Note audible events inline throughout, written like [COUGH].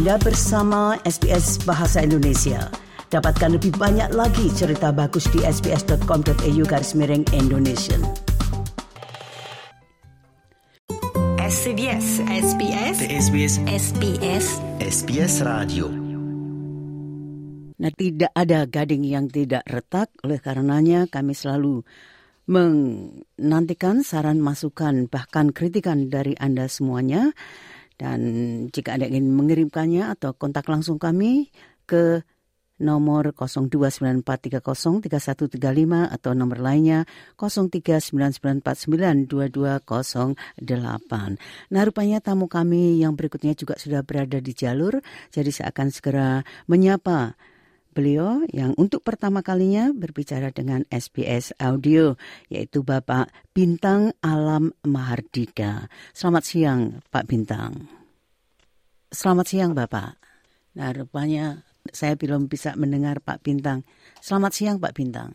Anda bersama SBS Bahasa Indonesia. Dapatkan lebih banyak lagi cerita bagus di sbs.com.au garis miring Indonesia. SBS SBS SBS SBS SBS Radio Nah, tidak ada gading yang tidak retak, oleh karenanya kami selalu menantikan saran masukan bahkan kritikan dari Anda semuanya. Dan jika Anda ingin mengirimkannya atau kontak langsung kami ke nomor 0294303135 atau nomor lainnya 0399492208. Nah rupanya tamu kami yang berikutnya juga sudah berada di jalur, jadi saya akan segera menyapa beliau yang untuk pertama kalinya berbicara dengan SBS Audio, yaitu Bapak Bintang Alam Mahardika. Selamat siang, Pak Bintang. Selamat siang, Bapak. Nah, rupanya saya belum bisa mendengar Pak Bintang. Selamat siang, Pak Bintang.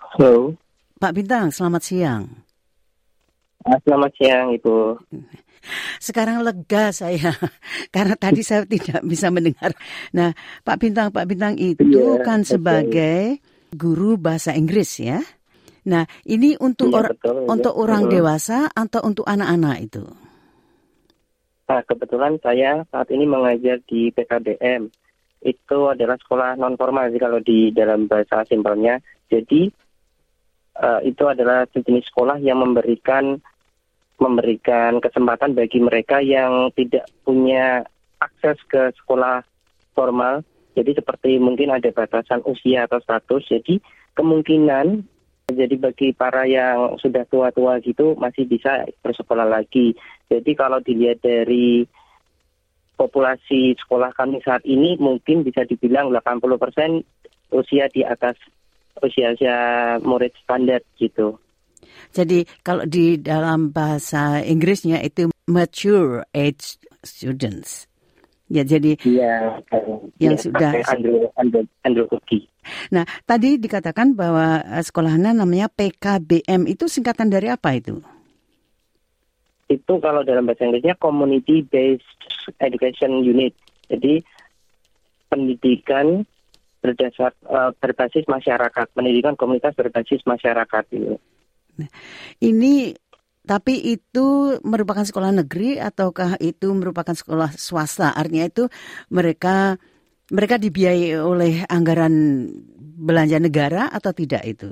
Halo. Pak Bintang, selamat siang. Ah, Selamat siang, Ibu. [LAUGHS] Sekarang lega saya [LAUGHS] karena tadi saya tidak bisa mendengar. Nah, Pak Bintang, Pak Bintang itu Iya, kan betul. sebagai guru bahasa Inggris ya. Nah, ini untuk Iya, or- betul, iya. untuk orang Mm. dewasa atau untuk anak-anak itu? Nah, kebetulan saya saat ini mengajar di PKBM. Itu adalah sekolah non formal sih kalau di dalam bahasa simpelnya. Jadi eh, itu adalah sejenis sekolah yang memberikan memberikan kesempatan bagi mereka yang tidak punya akses ke sekolah formal. Jadi seperti mungkin ada batasan usia atau status. Jadi kemungkinan jadi bagi para yang sudah tua-tua gitu masih bisa bersekolah lagi. Jadi kalau dilihat dari populasi sekolah kami saat ini mungkin bisa dibilang 80% usia di atas usia-usia murid standar gitu. Jadi kalau di dalam bahasa Inggrisnya itu mature age students. Ya, jadi Iya. Yang iya, sudah- Andrew Andrew Andrew. Nah, tadi dikatakan bahwa eh, sekolahnya namanya PKBM itu singkatan dari apa itu? Itu kalau dalam bahasa Inggrisnya Community Based Education Unit. Jadi pendidikan berdasar eh, berbasis masyarakat, pendidikan komunitas berbasis masyarakat itu. Ini tapi itu merupakan sekolah negeri ataukah itu merupakan sekolah swasta? Artinya itu mereka mereka dibiayai oleh anggaran belanja negara atau tidak itu?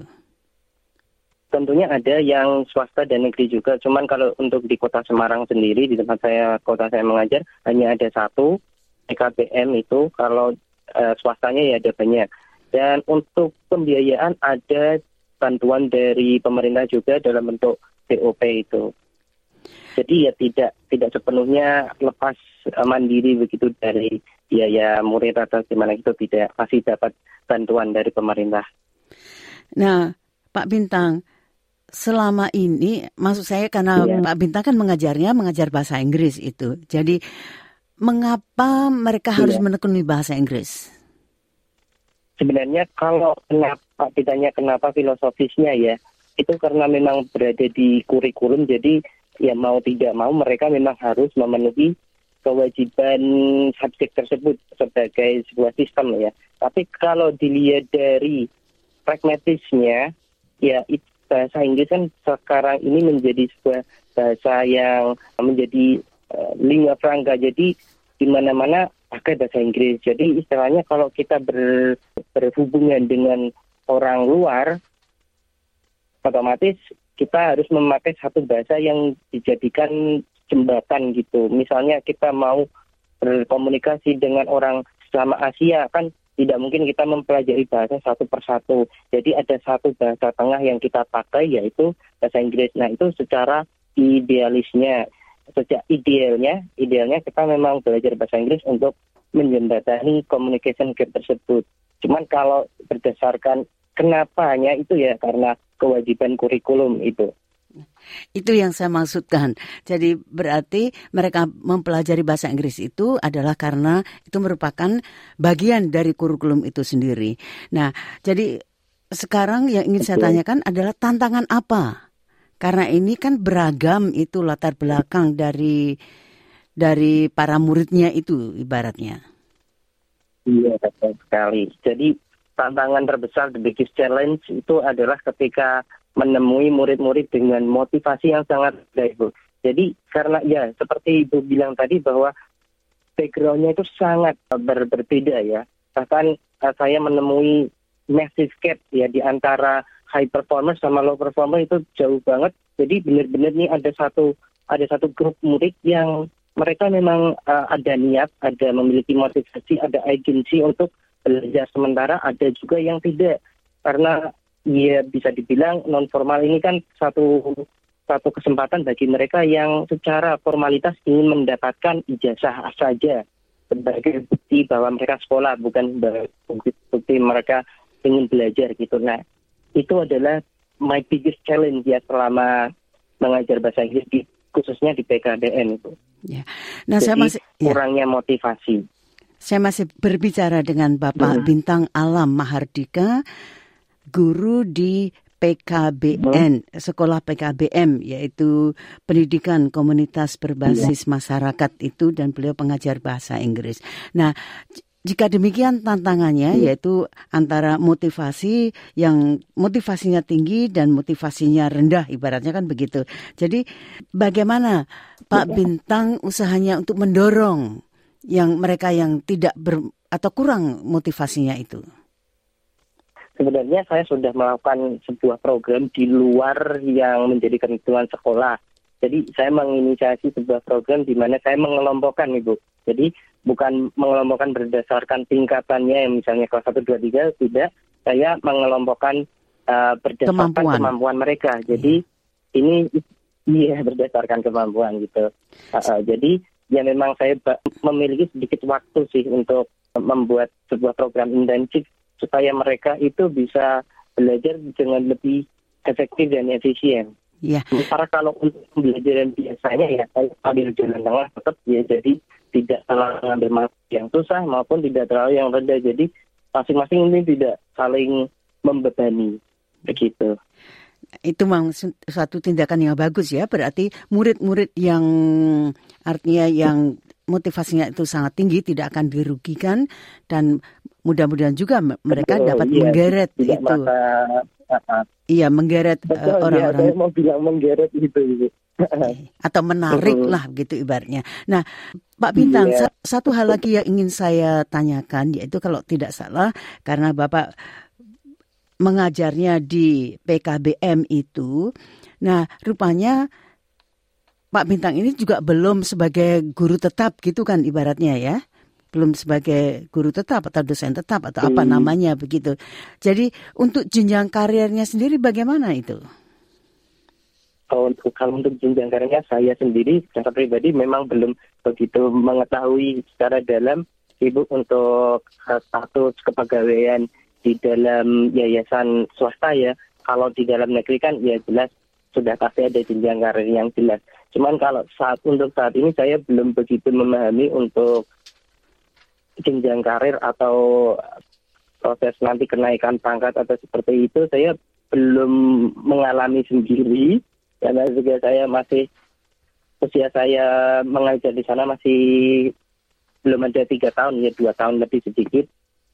Tentunya ada yang swasta dan negeri juga. Cuman kalau untuk di kota Semarang sendiri, di tempat saya kota saya mengajar, hanya ada satu PKBM itu. Kalau eh, swastanya ya ada banyak. Dan untuk pembiayaan ada bantuan dari pemerintah juga dalam bentuk BOP itu. Jadi ya tidak tidak sepenuhnya lepas eh, mandiri begitu dari biaya murid atau gimana gitu tidak masih dapat bantuan dari pemerintah. Nah, Pak Bintang, selama ini, maksud saya karena Iya. Pak Bintang kan mengajarnya mengajar bahasa Inggris itu. Jadi, mengapa mereka harus Iya. menekuni bahasa Inggris? Sebenarnya kalau kenapa ditanya kenapa filosofisnya ya, itu karena memang berada di kurikulum jadi ya mau tidak mau mereka memang harus memenuhi kewajiban subjek tersebut sebagai sebuah sistem ya. Tapi kalau dilihat dari pragmatisnya, ya it- bahasa Inggris kan sekarang ini menjadi sebuah bahasa yang menjadi eh, lingua franca. Jadi di mana-mana pakai bahasa Inggris. Jadi istilahnya kalau kita ber, berhubungan dengan orang luar, otomatis kita harus memakai satu bahasa yang dijadikan jembatan gitu. Misalnya kita mau berkomunikasi dengan orang selama Asia kan tidak mungkin kita mempelajari bahasa satu persatu. Jadi ada satu bahasa tengah yang kita pakai yaitu bahasa Inggris. Nah itu secara idealisnya, sejak idealnya, idealnya kita memang belajar bahasa Inggris untuk menjembatani communication gap tersebut. Cuman kalau berdasarkan kenapanya itu ya karena kewajiban kurikulum itu. Itu yang saya maksudkan. Jadi berarti mereka mempelajari bahasa Inggris itu adalah karena itu merupakan bagian dari kurikulum itu sendiri. Nah, jadi sekarang yang ingin saya Betul. tanyakan adalah tantangan apa? Karena ini kan beragam itu latar belakang dari dari para muridnya itu ibaratnya. Iya, betul sekali. Jadi tantangan terbesar, the biggest challenge itu adalah ketika menemui murid-murid dengan motivasi yang sangat baik, Bu. Jadi karena ya seperti Ibu bilang tadi bahwa backgroundnya itu sangat ber berbeda ya. Bahkan uh, saya menemui massive gap ya di antara high performer sama low performer itu jauh banget. Jadi benar-benar nih ada satu ada satu grup murid yang mereka memang uh, ada niat, ada memiliki motivasi, ada agensi untuk belajar sementara, ada juga yang tidak. Karena ya bisa dibilang non formal ini kan satu satu kesempatan bagi mereka yang secara formalitas ingin mendapatkan ijazah saja sebagai bukti bahwa mereka sekolah bukan bukti, bukti mereka ingin belajar gitu. Nah itu adalah my biggest challenge ya selama mengajar bahasa Inggris di khususnya di PKDN itu. Ya. Nah, Jadi, saya masih ya. kurangnya motivasi. Saya masih berbicara dengan Bapak hmm. Bintang Alam Mahardika, guru di PKBN, hmm. sekolah PKBM, yaitu pendidikan komunitas berbasis ya. masyarakat itu, dan beliau pengajar bahasa Inggris. Nah, jika demikian tantangannya hmm. yaitu antara motivasi yang motivasinya tinggi dan motivasinya rendah ibaratnya kan begitu. Jadi bagaimana Pak iya. Bintang usahanya untuk mendorong yang mereka yang tidak ber, atau kurang motivasinya itu? Sebenarnya saya sudah melakukan sebuah program di luar yang menjadi ketentuan sekolah. Jadi saya menginisiasi sebuah program di mana saya mengelompokkan Ibu. Jadi bukan mengelompokkan berdasarkan tingkatannya yang misalnya kelas 1, 2, 3, tidak. Saya mengelompokkan uh, berdasarkan kemampuan. kemampuan mereka. Jadi hmm. ini iya [LAUGHS] berdasarkan kemampuan gitu. Uh, uh, jadi ya memang saya memiliki sedikit waktu sih untuk membuat sebuah program intensif supaya mereka itu bisa belajar dengan lebih efektif dan efisien. Ya. Sementara kalau untuk pembelajaran biasanya ya saya ambil jalan tengah tetap ya jadi tidak terlalu mengambil yang susah maupun tidak terlalu yang rendah. Jadi masing-masing ini tidak saling membebani begitu. Itu memang suatu tindakan yang bagus ya. Berarti murid-murid yang artinya yang motivasinya itu sangat tinggi tidak akan dirugikan dan mudah-mudahan juga mereka Betul, dapat iya, menggeret itu. Masa, uh, iya, menggeret iya, orang-orang. Iya, mau bilang menggeret itu. [LAUGHS] Atau menarik lah gitu ibaratnya. Nah, Pak Bintang, yeah. satu hal lagi yang ingin saya tanyakan yaitu kalau tidak salah karena Bapak mengajarnya di PKBM itu, nah rupanya Pak Bintang ini juga belum sebagai guru tetap gitu kan ibaratnya ya belum sebagai guru tetap atau dosen tetap atau apa hmm. namanya begitu. Jadi untuk jenjang karirnya sendiri bagaimana itu? Oh, untuk kalau untuk jenjang karirnya saya sendiri secara pribadi memang belum begitu mengetahui secara dalam ibu untuk uh, status kepegawaian di dalam yayasan swasta ya. Kalau di dalam negeri kan ya jelas sudah pasti ada jenjang karir yang jelas. Cuman kalau saat untuk saat ini saya belum begitu memahami untuk jenjang karir atau proses nanti kenaikan pangkat atau seperti itu saya belum mengalami sendiri karena juga saya masih usia saya mengajar di sana masih belum ada tiga tahun ya dua tahun lebih sedikit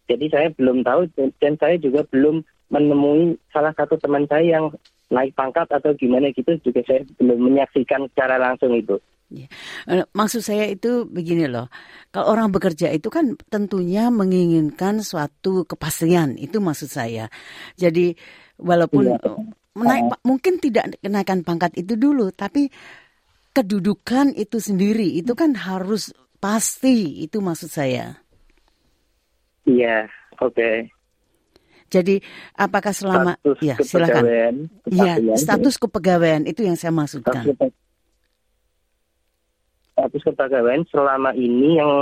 jadi saya belum tahu dan saya juga belum menemui salah satu teman saya yang naik pangkat atau gimana gitu juga saya belum menyaksikan secara langsung itu. Ya. Maksud saya itu begini loh, kalau orang bekerja itu kan tentunya menginginkan suatu kepastian, itu maksud saya. Jadi walaupun ya. Menaik, mungkin tidak kenaikan pangkat itu dulu, tapi kedudukan itu sendiri itu kan harus pasti, itu maksud saya. Iya, oke. Okay. Jadi apakah selama status ya silakan. Iya, status kepegawaian itu yang saya maksudkan. Status status kepegawaian selama ini yang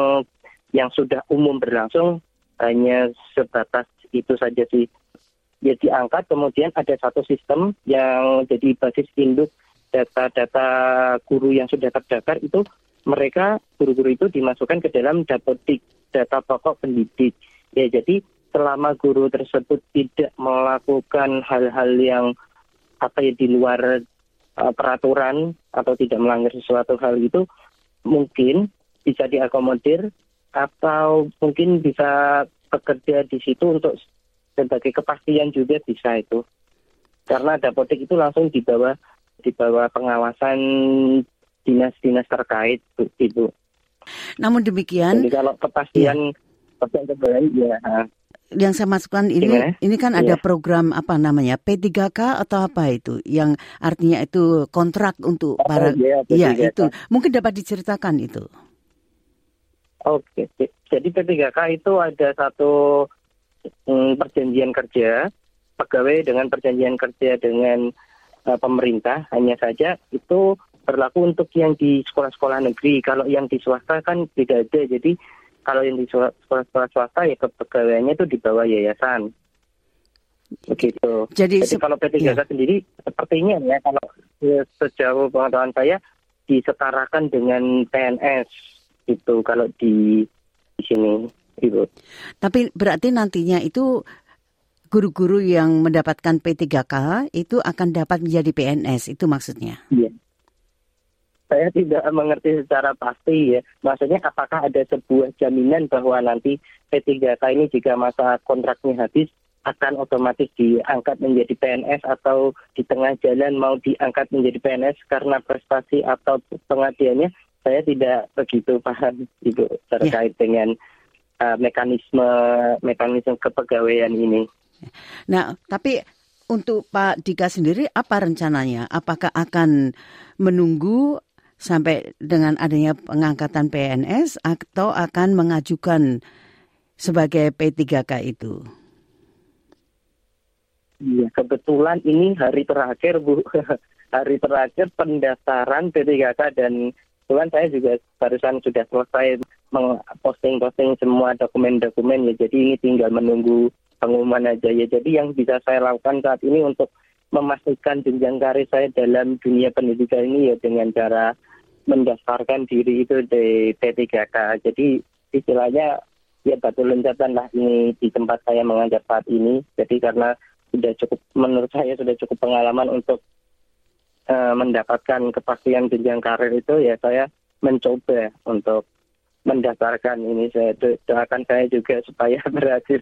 yang sudah umum berlangsung hanya sebatas itu saja sih. Ya diangkat kemudian ada satu sistem yang jadi basis induk data-data guru yang sudah terdaftar itu mereka guru-guru itu dimasukkan ke dalam dapodik data pokok pendidik. Ya jadi selama guru tersebut tidak melakukan hal-hal yang apa ya di luar uh, peraturan atau tidak melanggar sesuatu hal itu mungkin bisa diakomodir atau mungkin bisa bekerja di situ untuk sebagai kepastian juga bisa itu. Karena dapodik itu langsung di bawah di bawah pengawasan dinas-dinas terkait itu. Namun demikian, Jadi kalau kepastian kepastian ya yang saya masukkan ini Gimana? ini kan ada Iya. program apa namanya P3K atau apa itu yang artinya itu kontrak untuk Oh, para iya, Iya, P3K. itu mungkin dapat diceritakan itu. Oke, jadi P3K itu ada satu perjanjian kerja pegawai dengan perjanjian kerja dengan uh, pemerintah. Hanya saja itu berlaku untuk yang di sekolah-sekolah negeri. Kalau yang di swasta kan tidak ada. Jadi kalau yang di sekolah-sekolah swasta ya kepegawaiannya itu di bawah yayasan. Begitu. Jadi, Jadi kalau P3K iya. sendiri sepertinya ya kalau ya, sejauh pengetahuan saya disetarakan dengan PNS itu kalau di di sini Ibu. Tapi berarti nantinya itu guru-guru yang mendapatkan P3K itu akan dapat menjadi PNS itu maksudnya. Iya. Saya tidak mengerti secara pasti ya. Maksudnya apakah ada sebuah jaminan bahwa nanti P3K ini jika masa kontraknya habis akan otomatis diangkat menjadi PNS atau di tengah jalan mau diangkat menjadi PNS karena prestasi atau pengabdiannya saya tidak begitu paham itu terkait dengan uh, mekanisme mekanisme kepegawaian ini. Nah, tapi untuk Pak Dika sendiri apa rencananya? Apakah akan menunggu sampai dengan adanya pengangkatan PNS atau akan mengajukan sebagai P3K itu? Iya, kebetulan ini hari terakhir Bu. [LAUGHS] hari terakhir pendaftaran P3K dan kebetulan saya juga barusan sudah selesai posting-posting semua dokumen-dokumen ya. Jadi ini tinggal menunggu pengumuman aja ya. Jadi yang bisa saya lakukan saat ini untuk memastikan jenjang karir saya dalam dunia pendidikan ini ya dengan cara mendaftarkan diri itu di P3K. Jadi istilahnya ya batu loncatan lah ini di tempat saya mengajar saat ini. Jadi karena sudah cukup menurut saya sudah cukup pengalaman untuk uh, mendapatkan kepastian jenjang karir itu ya saya mencoba untuk mendaftarkan ini saya do- doakan saya juga supaya [LAUGHS] berhasil.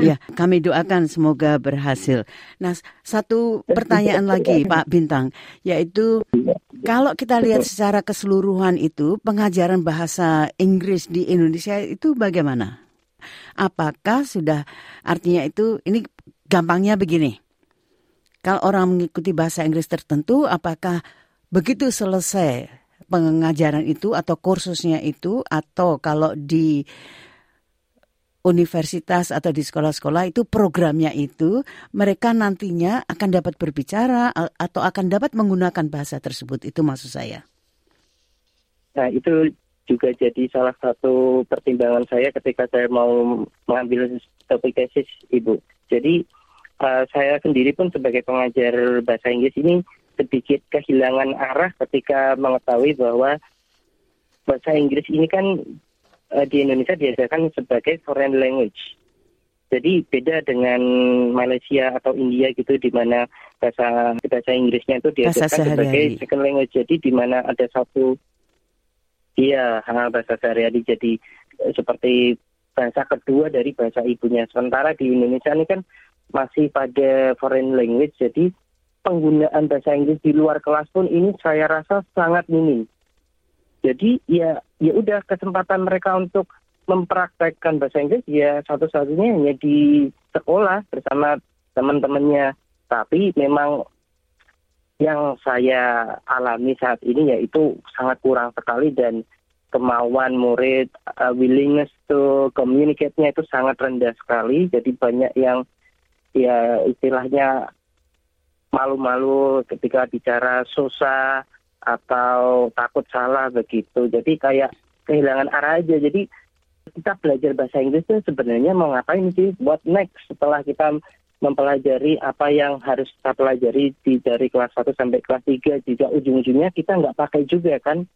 Ya, kami doakan semoga berhasil. Nah, satu pertanyaan lagi [LAUGHS] Pak Bintang, yaitu kalau kita lihat secara keseluruhan itu pengajaran bahasa Inggris di Indonesia itu bagaimana? Apakah sudah artinya itu ini gampangnya begini. Kalau orang mengikuti bahasa Inggris tertentu, apakah begitu selesai pengajaran itu atau kursusnya itu atau kalau di universitas atau di sekolah-sekolah itu programnya itu mereka nantinya akan dapat berbicara atau akan dapat menggunakan bahasa tersebut itu maksud saya. Nah itu juga jadi salah satu pertimbangan saya ketika saya mau mengambil topik tesis ibu. Jadi uh, saya sendiri pun sebagai pengajar bahasa Inggris ini sedikit kehilangan arah ketika mengetahui bahwa bahasa Inggris ini kan uh, di Indonesia diajarkan sebagai foreign language. Jadi beda dengan Malaysia atau India gitu di mana bahasa bahasa Inggrisnya itu diajarkan sebagai second language. Jadi di mana ada satu Iya, ha, bahasa sehari-hari jadi eh, seperti bahasa kedua dari bahasa ibunya. Sementara di Indonesia ini kan masih pada foreign language, jadi penggunaan bahasa Inggris di luar kelas pun ini saya rasa sangat minim. Jadi ya ya udah kesempatan mereka untuk mempraktekkan bahasa Inggris ya satu-satunya hanya di sekolah bersama teman-temannya. Tapi memang yang saya alami saat ini yaitu sangat kurang sekali dan kemauan murid uh, willingness to communicate-nya itu sangat rendah sekali jadi banyak yang ya istilahnya malu-malu ketika bicara susah atau takut salah begitu. Jadi kayak kehilangan arah aja. Jadi kita belajar bahasa Inggris itu sebenarnya mau ngapain sih what next setelah kita mempelajari apa yang harus kita pelajari di dari kelas 1 sampai kelas 3 juga ujung-ujungnya kita nggak pakai juga kan.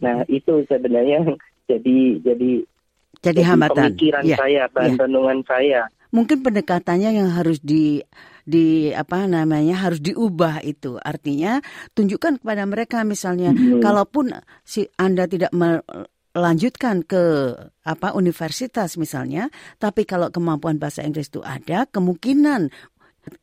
Nah itu sebenarnya yang jadi jadi Jadi hambatan. pemikiran Ya, saya bahan ya. renungan saya. Mungkin pendekatannya yang harus di di apa namanya harus diubah itu. Artinya tunjukkan kepada mereka misalnya hmm. kalaupun si Anda tidak melanjutkan ke apa universitas misalnya, tapi kalau kemampuan bahasa Inggris itu ada, kemungkinan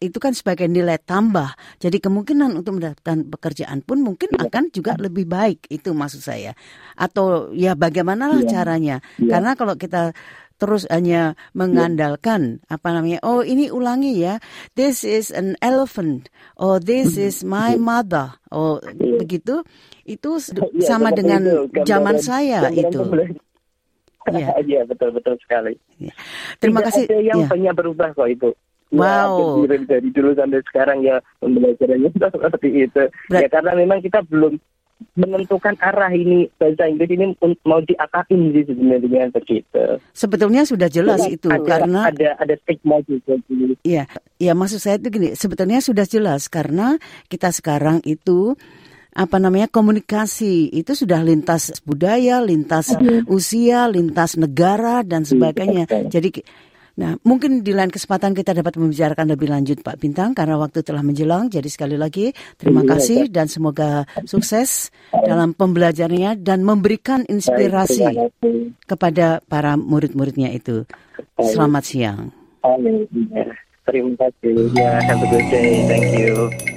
itu kan sebagai nilai tambah. Jadi kemungkinan untuk mendapatkan pekerjaan pun mungkin ya. akan juga lebih baik. Itu maksud saya. Atau ya bagaimana ya. caranya? Ya. Karena kalau kita terus hanya mengandalkan ya. apa namanya oh ini ulangi ya this is an elephant oh this hmm. is my mother oh ya. begitu itu ya, sama dengan zaman saya itu Iya, [LAUGHS] ya, betul betul sekali. Ya. Terima Tidak kasih. Ada yang ya. banyak berubah kok itu. Wow. Ya, dari dulu sampai sekarang ya pembelajarannya [LAUGHS] seperti itu. Ber ya karena memang kita belum menentukan arah ini bahasa Inggris ini mau diakain sih sebenarnya begitu. Sebetulnya sudah jelas ya, itu ada, karena ada ada stigma juga. Iya, iya maksud saya itu gini, sebetulnya sudah jelas karena kita sekarang itu apa namanya komunikasi itu sudah lintas budaya, lintas usia, lintas negara dan sebagainya. Jadi Nah, mungkin di lain kesempatan kita dapat membicarakan lebih lanjut Pak Bintang karena waktu telah menjelang. Jadi sekali lagi terima iya, kasih dan semoga sukses dalam pembelajarannya dan memberikan inspirasi kepada para murid-muridnya itu. Selamat siang. Terima kasih. Ya, have a good day. Thank you.